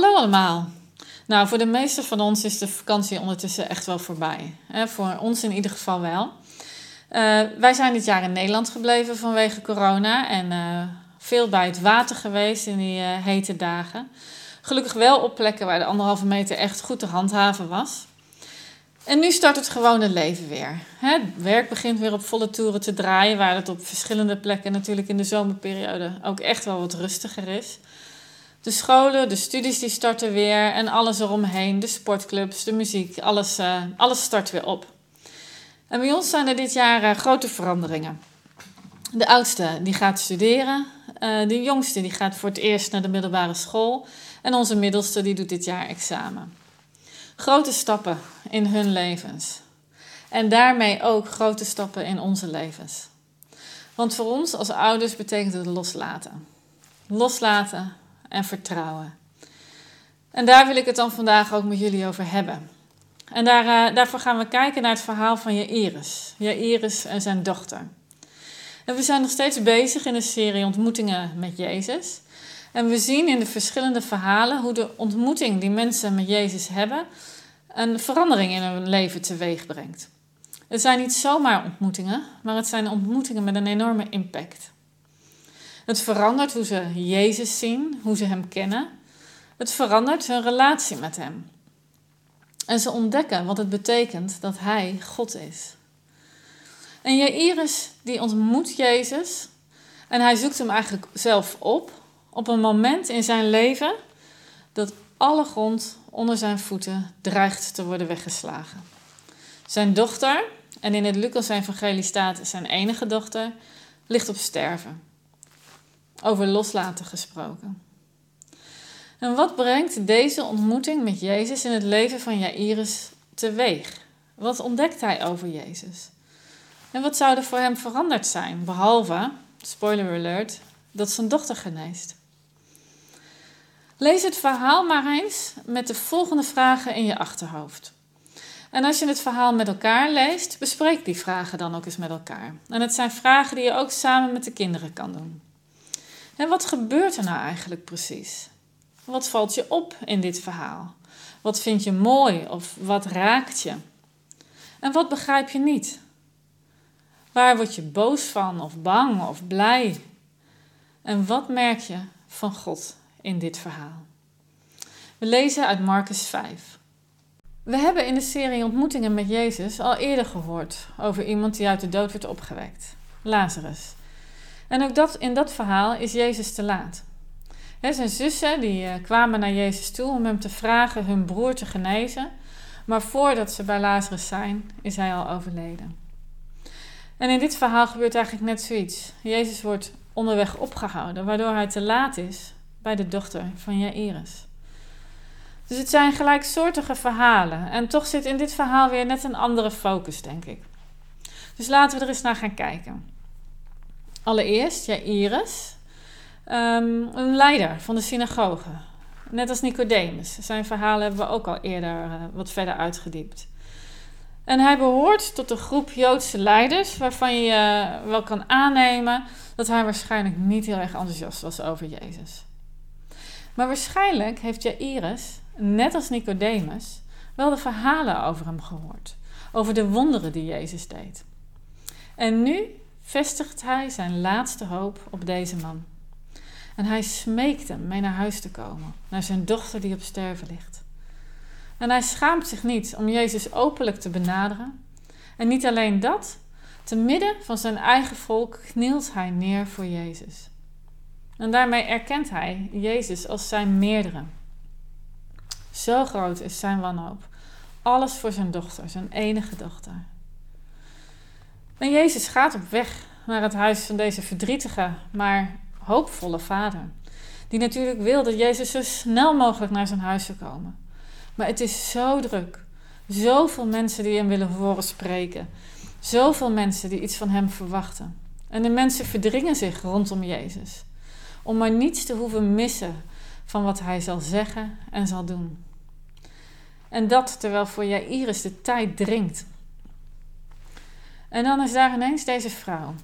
Hallo allemaal. Nou, voor de meesten van ons is de vakantie ondertussen echt wel voorbij. voor ons in ieder geval wel. Eh, wij zijn dit jaar in Nederland gebleven vanwege corona en uh, veel bij het water geweest in die uh, hete dagen. Gelukkig wel op plekken waar de anderhalve meter echt goed te handhaven was. En nu start het gewone leven weer. Het werk begint weer op volle toeren te draaien, waar het op verschillende plekken natuurlijk in de zomerperiode ook echt wel wat rustiger is. De scholen, de studies die starten weer en alles eromheen, de sportclubs, de muziek, alles, uh, alles start weer op. En bij ons zijn er dit jaar uh, grote veranderingen. De oudste die gaat studeren, uh, de jongste die gaat voor het eerst naar de middelbare school en onze middelste die doet dit jaar examen. Grote stappen in hun levens. En daarmee ook grote stappen in onze levens. Want voor ons als ouders betekent het loslaten. Loslaten en vertrouwen. En daar wil ik het dan vandaag ook met jullie over hebben. En daar, uh, daarvoor gaan we kijken naar het verhaal van Jairus. Jairus en zijn dochter. En we zijn nog steeds bezig in de serie Ontmoetingen met Jezus. En we zien in de verschillende verhalen hoe de ontmoeting die mensen met Jezus hebben een verandering in hun leven teweeg brengt. Het zijn niet zomaar ontmoetingen, maar het zijn ontmoetingen met een enorme impact. Het verandert hoe ze Jezus zien, hoe ze Hem kennen. Het verandert hun relatie met Hem. En ze ontdekken wat het betekent dat Hij God is. En Jairus die ontmoet Jezus en hij zoekt hem eigenlijk zelf op op een moment in zijn leven dat alle grond onder zijn voeten dreigt te worden weggeslagen. Zijn dochter, en in het Lucas-evangelie staat zijn enige dochter, ligt op sterven. Over loslaten gesproken. En wat brengt deze ontmoeting met Jezus in het leven van Jairus teweeg? Wat ontdekt hij over Jezus? En wat zou er voor hem veranderd zijn, behalve, spoiler alert, dat zijn dochter geneest? Lees het verhaal maar eens met de volgende vragen in je achterhoofd. En als je het verhaal met elkaar leest, bespreek die vragen dan ook eens met elkaar. En het zijn vragen die je ook samen met de kinderen kan doen. En wat gebeurt er nou eigenlijk precies? Wat valt je op in dit verhaal? Wat vind je mooi of wat raakt je? En wat begrijp je niet? Waar word je boos van of bang of blij? En wat merk je van God in dit verhaal? We lezen uit Marcus 5. We hebben in de serie Ontmoetingen met Jezus al eerder gehoord over iemand die uit de dood werd opgewekt, Lazarus. En ook dat, in dat verhaal is Jezus te laat. zijn zussen die, uh, kwamen naar Jezus toe om hem te vragen hun broer te genezen, maar voordat ze bij Lazarus zijn, is hij al overleden. En in dit verhaal gebeurt eigenlijk net zoiets. Jezus wordt onderweg opgehouden, waardoor hij te laat is bij de dochter van Jairus. Dus het zijn gelijksoortige verhalen. En toch zit in dit verhaal weer net een andere focus, denk ik. Dus laten we er eens naar gaan kijken. Allereerst Jairus, um, een leider van de synagoge. Net als Nicodemus. Zijn verhalen hebben we ook al eerder uh, wat verder uitgediept. En hij behoort tot de groep Joodse leiders, waarvan je uh, wel kan aannemen dat hij waarschijnlijk niet heel erg enthousiast was over Jezus. Maar waarschijnlijk heeft Jairus, net als Nicodemus, wel de verhalen over hem gehoord. Over de wonderen die Jezus deed. En nu vestigt hij zijn laatste hoop op deze man. En hij smeekt hem mee naar huis te komen, naar zijn dochter die op sterven ligt. En hij schaamt zich niet om Jezus openlijk te benaderen. En niet alleen dat, te midden van zijn eigen volk knielt hij neer voor Jezus. En daarmee erkent hij Jezus als zijn meerdere. Zo groot is zijn wanhoop. Alles voor zijn dochter, zijn enige dochter. En Jezus gaat op weg naar het huis van deze verdrietige, maar hoopvolle vader. Die natuurlijk wil dat Jezus zo snel mogelijk naar zijn huis zou komen. Maar het is zo druk. Zoveel mensen die hem willen horen spreken. Zoveel mensen die iets van hem verwachten. En de mensen verdringen zich rondom Jezus. Om maar niets te hoeven missen van wat hij zal zeggen en zal doen. En dat terwijl voor Jairus de tijd dringt. En dan is daar ineens deze vrouw.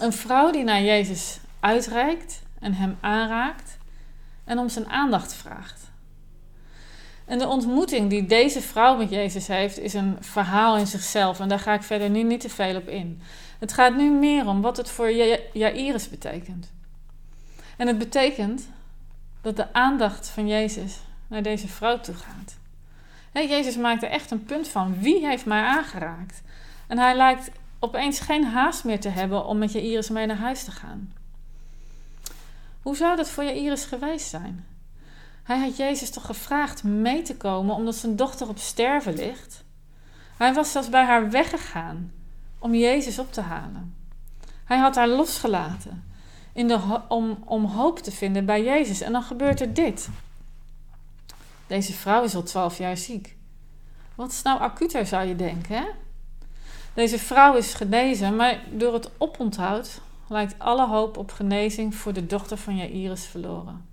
Een vrouw die naar Jezus uitreikt en hem aanraakt en om zijn aandacht vraagt. En de ontmoeting die deze vrouw met Jezus heeft, is een verhaal in zichzelf. En daar ga ik verder nu niet te veel op in. Het gaat nu meer om wat het voor Jairus betekent. En het betekent dat de aandacht van Jezus naar deze vrouw toe gaat. Jezus maakt er echt een punt van. Wie heeft mij aangeraakt? En hij lijkt opeens geen haast meer te hebben om met Jairus mee naar huis te gaan. Hoe zou dat voor Jairus geweest zijn? Hij had Jezus toch gevraagd mee te komen omdat zijn dochter op sterven ligt? Hij was zelfs bij haar weggegaan om Jezus op te halen. Hij had haar losgelaten in de, om, om hoop te vinden bij Jezus. En dan gebeurt er dit. Deze vrouw is al twaalf jaar ziek. Wat is nou acuter, zou je denken, hè? Deze vrouw is genezen, maar door het oponthoud lijkt alle hoop op genezing voor de dochter van Jairus verloren.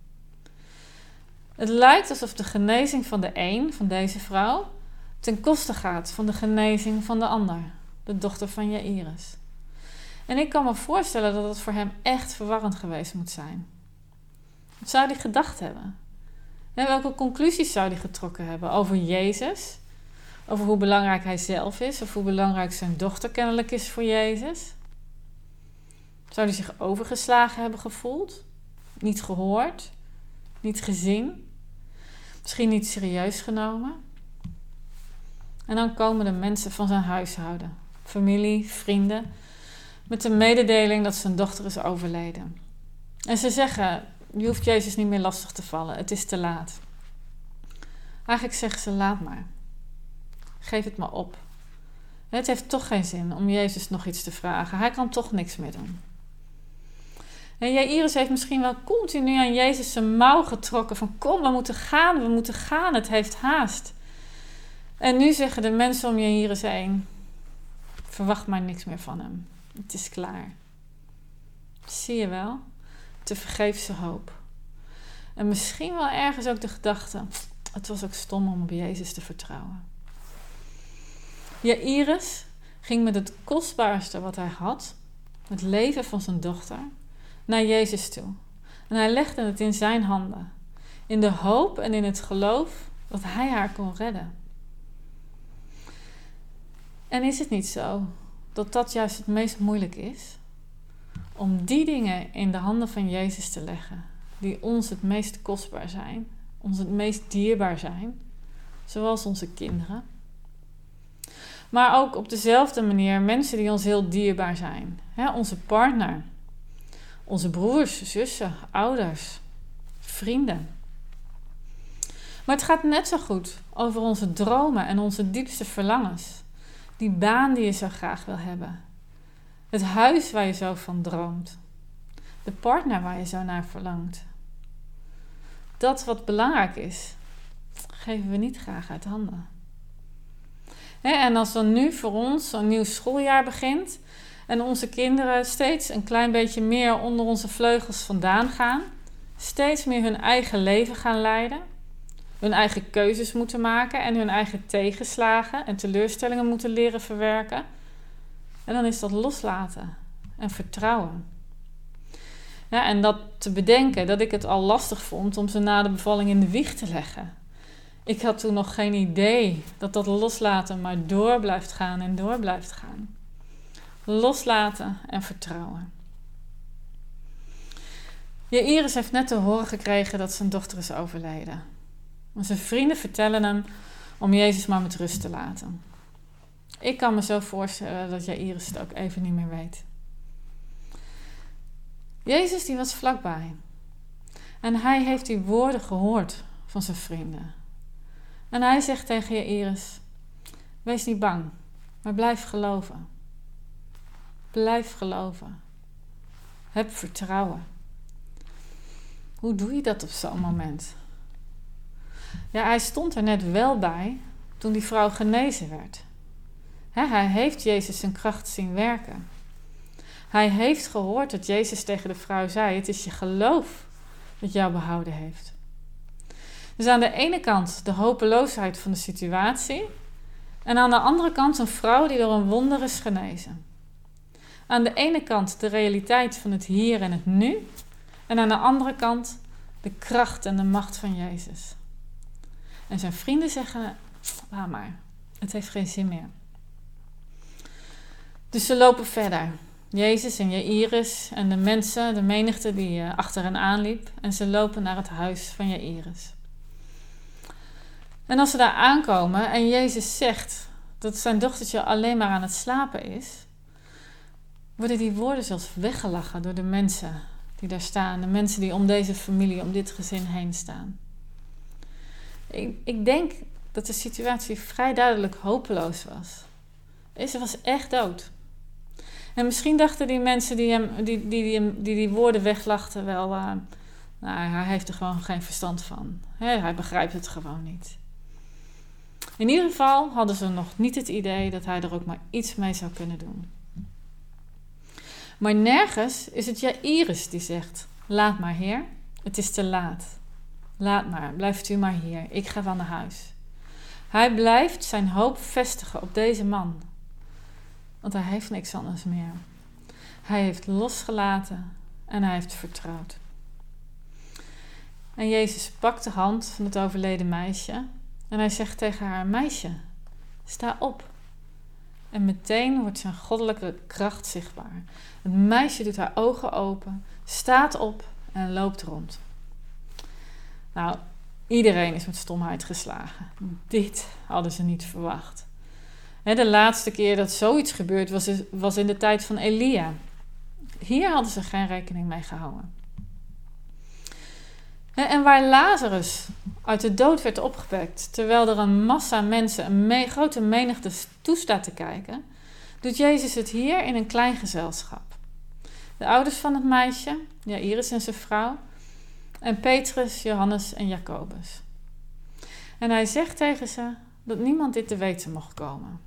Het lijkt alsof de genezing van de een, van deze vrouw, ten koste gaat van de genezing van de ander, de dochter van Jairus. En ik kan me voorstellen dat het voor hem echt verwarrend geweest moet zijn. Wat zou hij gedacht hebben? En welke conclusies zou hij getrokken hebben over Jezus? Over hoe belangrijk hij zelf is, of hoe belangrijk zijn dochter kennelijk is voor Jezus? Zou hij zich overgeslagen hebben gevoeld? Niet gehoord? Niet gezien? Misschien niet serieus genomen? En dan komen de mensen van zijn huishouden, familie, vrienden, met de mededeling dat zijn dochter is overleden. En ze zeggen: Je hoeft Jezus niet meer lastig te vallen, het is te laat. Eigenlijk zeggen ze: Laat maar. Geef het maar op. Het heeft toch geen zin om Jezus nog iets te vragen. Hij kan toch niks meer doen. En Jairus heeft misschien wel continu aan Jezus zijn mouw getrokken. Van kom, we moeten gaan, we moeten gaan, het heeft haast. En nu zeggen de mensen om Jairus heen, verwacht maar niks meer van hem. Het is klaar. Zie je wel? Te vergeefse hoop. En misschien wel ergens ook de gedachte: het was ook stom om op Jezus te vertrouwen. Jairus ging met het kostbaarste wat hij had, het leven van zijn dochter, naar Jezus toe. En hij legde het in zijn handen, in de hoop en in het geloof dat hij haar kon redden. En is het niet zo dat dat juist het meest moeilijk is. Om die dingen in de handen van Jezus te leggen, die ons het meest kostbaar zijn, ons het meest dierbaar zijn, zoals onze kinderen. Maar ook op dezelfde manier mensen die ons heel dierbaar zijn. Hè, onze partner, onze broers, zussen, ouders, vrienden. Maar het gaat net zo goed over onze dromen en onze diepste verlangens. Die baan die je zo graag wil hebben. Het huis waar je zo van droomt. De partner waar je zo naar verlangt. Dat wat belangrijk is, geven we niet graag uit handen. En als dan nu voor ons een nieuw schooljaar begint en onze kinderen steeds een klein beetje meer onder onze vleugels vandaan gaan, steeds meer hun eigen leven gaan leiden, hun eigen keuzes moeten maken en hun eigen tegenslagen en teleurstellingen moeten leren verwerken. En dan is dat loslaten en vertrouwen. Ja, en dat te bedenken dat ik het al lastig vond om ze na de bevalling in de wieg te leggen. Ik had toen nog geen idee dat dat loslaten maar door blijft gaan en door blijft gaan. Loslaten en vertrouwen. Je Iris heeft net te horen gekregen dat zijn dochter is overleden. Zijn vrienden vertellen hem om Jezus maar met rust te laten. Ik kan me zo voorstellen dat Jairus het ook even niet meer weet. Jezus die was vlakbij. En hij heeft die woorden gehoord van zijn vrienden. En hij zegt tegen Jairus: Wees niet bang, maar blijf geloven. Blijf geloven. Heb vertrouwen. Hoe doe je dat op zo'n moment? Ja, hij stond er net wel bij toen die vrouw genezen werd. hij heeft Jezus zijn kracht zien werken. Hij heeft gehoord dat Jezus tegen de vrouw zei: Het is je geloof dat jou behouden heeft. Dus aan de ene kant de hopeloosheid van de situatie, en aan de andere kant een vrouw die door een wonder is genezen. Aan de ene kant de realiteit van het hier en het nu, en aan de andere kant De kracht en de macht van Jezus. En zijn vrienden zeggen: Laat maar, het heeft geen zin meer. Dus ze lopen verder. Jezus en Jairus en de mensen, de menigte die eh, achter hen aanliep. En ze lopen naar het huis van Jairus. En als ze daar aankomen en Jezus zegt dat zijn dochtertje alleen maar aan het slapen is, worden die woorden zelfs weggelachen door de mensen die daar staan, de mensen die om deze familie, om dit gezin heen staan. Ik, ik denk dat de situatie vrij duidelijk hopeloos was. Deze was echt dood. En misschien dachten die mensen die hem, die, die, die, die, die woorden weglachten wel, uh, nou, hij heeft er gewoon geen verstand van. hij begrijpt het gewoon niet. In ieder geval hadden ze nog niet het idee dat hij er ook maar iets mee zou kunnen doen. Maar nergens is het Jairus die zegt: Laat maar, Heer, het is te laat. Laat maar, blijft u maar hier, ik ga van naar huis. Hij blijft zijn hoop vestigen op deze man, want hij heeft niks anders meer. Hij heeft losgelaten en hij heeft vertrouwd. En Jezus pakt de hand van het overleden meisje en hij zegt tegen haar: Meisje, sta op. En meteen wordt zijn goddelijke kracht zichtbaar. Het meisje doet haar ogen open, staat op en loopt rond. Nou, iedereen is met stomheid geslagen. Dit hadden ze niet verwacht. De laatste keer dat zoiets gebeurd was, was in de tijd van Elia. Hier hadden ze geen rekening mee gehouden. En waar Lazarus uit de dood werd opgewekt, terwijl er een massa mensen, een grote menigte toestaat te kijken, doet Jezus het hier in een klein gezelschap. De ouders van het meisje, Iris en zijn vrouw, en Petrus, Johannes en Jacobus. En hij zegt tegen ze dat niemand dit te weten mocht komen.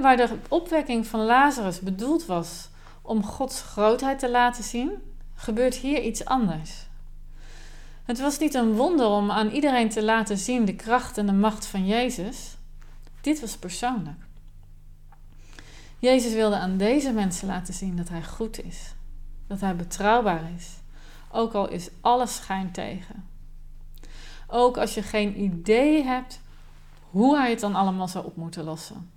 waar de opwekking van Lazarus bedoeld was om Gods grootheid te laten zien, gebeurt hier iets anders. Het was niet een wonder om aan iedereen te laten zien de kracht en de macht van Jezus. Dit was persoonlijk. Jezus wilde aan deze mensen laten zien dat hij goed is, dat hij betrouwbaar is, ook al is alles schijn tegen. Ook als je geen idee hebt hoe hij het dan allemaal zou op moeten lossen.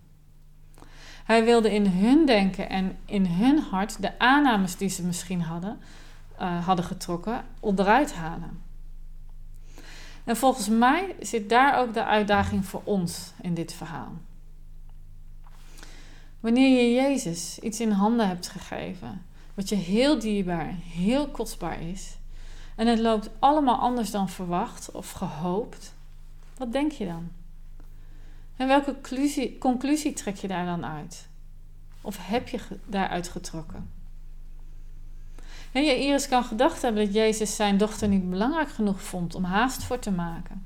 Hij wilde in hun denken en in hun hart de aannames die ze misschien hadden, uh, hadden getrokken, onderuit halen. En volgens mij zit daar ook de uitdaging voor ons in dit verhaal. Wanneer je Jezus iets in handen hebt gegeven, wat je heel dierbaar, heel kostbaar is, en het loopt allemaal anders dan verwacht of gehoopt, wat denk je dan? En welke conclusie, conclusie trek je daar dan uit? Of heb je daaruit getrokken? En Iris kan gedacht hebben dat Jezus zijn dochter niet belangrijk genoeg vond om haast voor te maken.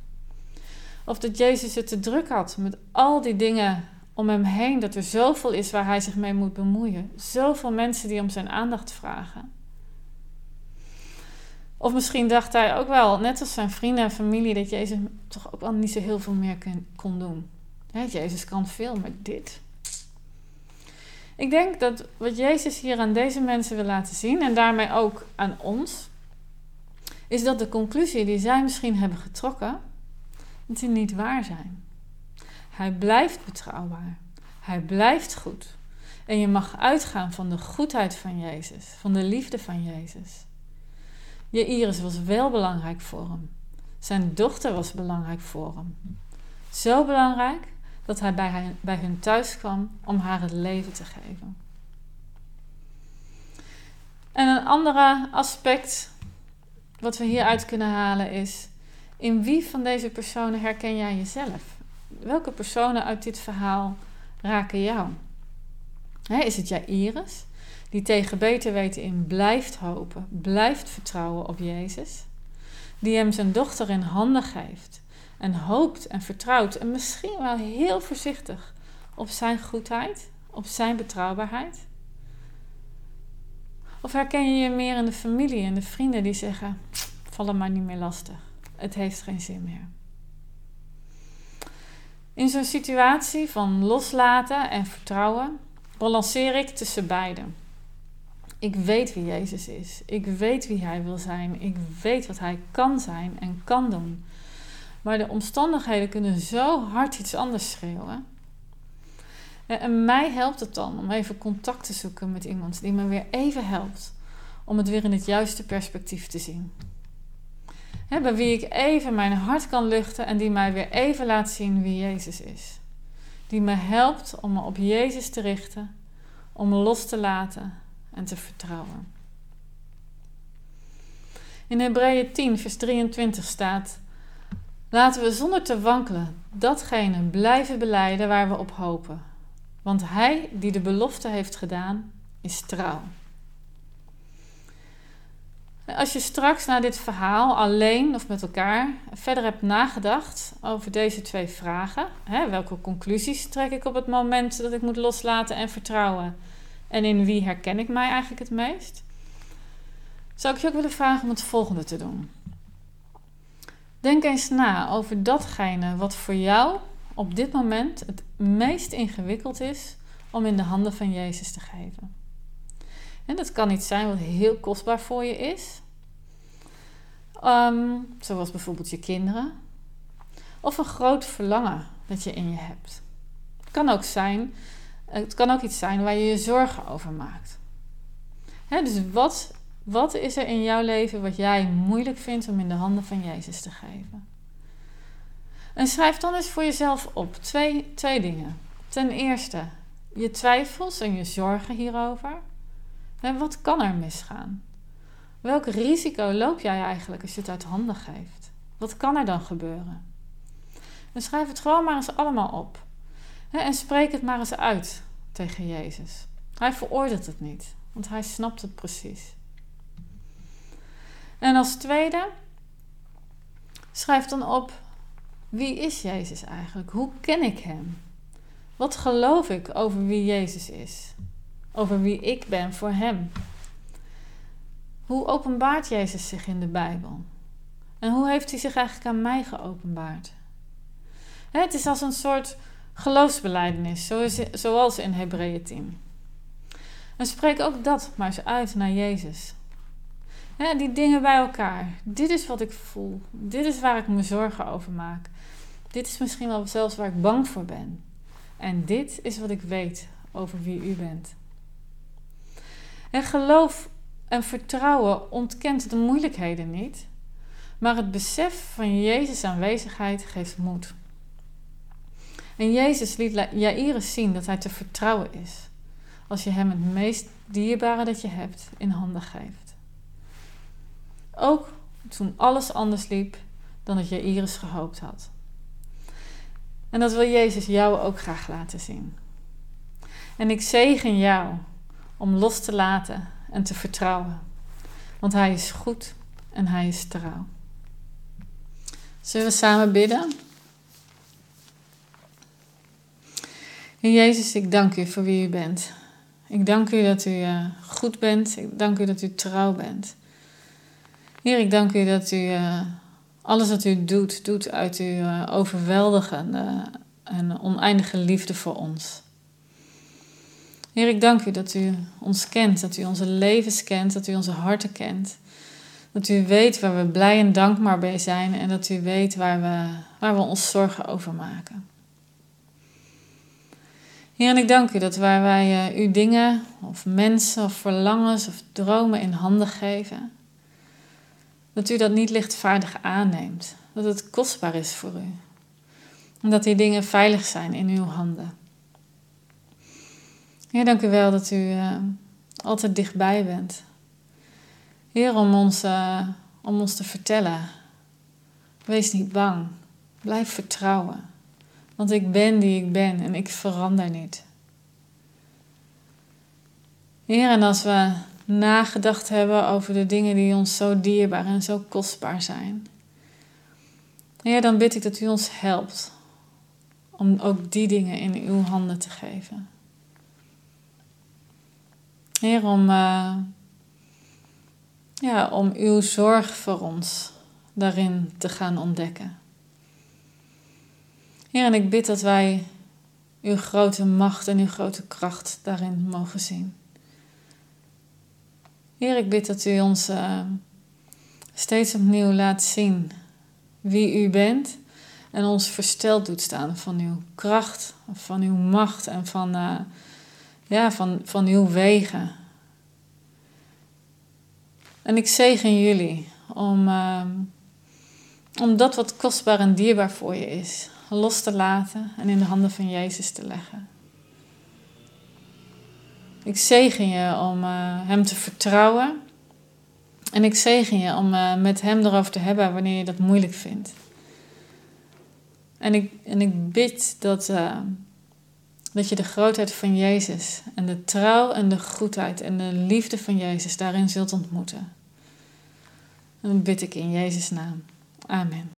Of dat Jezus het te druk had met al die dingen om hem heen, dat er zoveel is waar hij zich mee moet bemoeien. Zoveel mensen die om zijn aandacht vragen. Of misschien dacht hij ook wel, net als zijn vrienden en familie, dat Jezus toch ook wel niet zo heel veel meer kon doen. Jezus kan veel, maar dit. Ik denk dat wat Jezus hier aan deze mensen wil laten zien, en daarmee ook aan ons, is dat de conclusie die zij misschien hebben getrokken, dat die niet waar zijn. Hij blijft betrouwbaar. Hij blijft goed. En je mag uitgaan van de goedheid van Jezus, van de liefde van Jezus. Je Iris was wel belangrijk voor hem. Zijn dochter was belangrijk voor hem. Zo belangrijk dat hij bij, hen, bij hun thuis kwam om haar het leven te geven. En een ander aspect wat we hieruit kunnen halen is: in wie van deze personen herken jij jezelf? Welke personen uit dit verhaal raken jou? is het jij Iris, die tegen beter weten in blijft hopen, blijft vertrouwen op Jezus, die hem zijn dochter in handen geeft en hoopt en vertrouwt en misschien wel heel voorzichtig op zijn goedheid, op zijn betrouwbaarheid? Of herken je je meer in de familie en de vrienden die zeggen: val hem maar niet meer lastig, het heeft geen zin meer? In zo'n situatie van loslaten en vertrouwen balanceer ik tussen beiden. Ik weet wie Jezus is. Ik weet wie Hij wil zijn. Ik weet wat Hij kan zijn en kan doen. Maar de omstandigheden kunnen zo hard iets anders schreeuwen. En mij helpt het dan om even contact te zoeken met iemand die me weer even helpt om het weer in het juiste perspectief te zien. Bij wie ik even mijn hart kan luchten en die mij weer even laat zien wie Jezus is. Die me helpt om me op Jezus te richten, om me los te laten en te vertrouwen. In Hebreeën 10, vers 23 staat: Laten we zonder te wankelen datgene blijven beleiden waar we op hopen. Want Hij die de belofte heeft gedaan, is trouw. Als je straks na dit verhaal alleen of met elkaar verder hebt nagedacht over deze twee vragen, hè, welke conclusies trek ik op het moment dat ik moet loslaten en vertrouwen en in wie herken ik mij eigenlijk het meest, zou ik je ook willen vragen om het volgende te doen. Denk eens na over datgene wat voor jou op dit moment het meest ingewikkeld is om in de handen van Jezus te geven. En dat kan iets zijn wat heel kostbaar voor je is. Ehm, zoals bijvoorbeeld je kinderen. Of een groot verlangen dat je in je hebt. Het kan ook, zijn, het kan ook iets zijn waar je je zorgen over maakt. dus wat, wat is er in jouw leven wat jij moeilijk vindt om in de handen van Jezus te geven? En schrijf dan eens voor jezelf op twee, twee dingen. Ten eerste, je twijfels en je zorgen hierover. En wat kan er misgaan? Welk risico loop jij eigenlijk als je het uit handen geeft? Wat kan er dan gebeuren? Dan schrijf het gewoon maar eens allemaal op. En spreek het maar eens uit tegen Jezus. Hij veroordeelt het niet, want hij snapt het precies. En als tweede, schrijf dan op: wie is Jezus eigenlijk? Hoe ken ik hem? Wat geloof ik over wie Jezus is? Over wie ik ben voor hem? Hoe openbaart Jezus zich in de Bijbel? En hoe heeft hij zich eigenlijk aan mij geopenbaard? Het is als een soort geloofsbeleidenis, zoals in Hebreeën 10. En spreek ook dat maar eens uit naar Jezus. Die dingen bij elkaar. Dit is wat ik voel. Dit is waar ik me zorgen over maak. Dit is misschien wel zelfs waar ik bang voor ben. En dit is wat ik weet over wie u bent. En geloof en vertrouwen ontkent de moeilijkheden niet, maar het besef van Jezus' aanwezigheid geeft moed. En Jezus liet Jairus zien dat hij te vertrouwen is als je hem het meest dierbare dat je hebt in handen geeft. Ook toen alles anders liep dan dat Jairus gehoopt had. En dat wil Jezus jou ook graag laten zien. En ik zegen jou om los te laten en te vertrouwen. Want Hij is goed en Hij is trouw. Zullen we samen bidden? Jezus, ik dank u voor wie u bent. Ik dank u dat u uh, goed bent. Ik dank u dat u trouw bent. Heer, ik dank u dat u uh, alles wat u doet, doet uit uw uh, overweldigende en oneindige liefde voor ons. Heer, ik dank u dat u ons kent, dat u onze levens kent, dat u onze harten kent. Dat u weet waar we blij en dankbaar bij zijn en dat u weet waar we, waar we ons zorgen over maken. Heer, en ik dank u dat waar wij uh, u dingen of mensen of verlangens of dromen in handen geven, dat u dat niet lichtvaardig aanneemt. Dat het kostbaar is voor u. En dat die dingen veilig zijn in uw handen. Heer, dank u wel dat u uh, altijd dichtbij bent. Heer, om ons, uh, om ons te vertellen. Wees niet bang. Blijf vertrouwen. Want ik ben die ik ben en ik verander niet. Heer, en als we nagedacht hebben over de dingen die ons zo dierbaar en zo kostbaar zijn. Heer, dan bid ik dat u ons helpt om ook die dingen in uw handen te geven. Heer, om, uh, ja, om uw zorg voor ons daarin te gaan ontdekken. Heer, en ik bid dat wij uw grote macht en uw grote kracht daarin mogen zien. Heer, ik bid dat u ons uh, steeds opnieuw laat zien wie u bent en ons versteld doet staan van uw kracht, van uw macht en van, uh, ja, van, van uw wegen. En ik zegen jullie om, uh, om dat wat kostbaar en dierbaar voor je is, los te laten en in de handen van Jezus te leggen. Ik zegen je om uh, Hem te vertrouwen. En ik zegen je om uh, met Hem erover te hebben wanneer je dat moeilijk vindt. En ik, en ik bid dat, uh, dat je de grootheid van Jezus en de trouw en de goedheid en de liefde van Jezus daarin zult ontmoeten. En dat bid ik in Jezus' naam. Amen.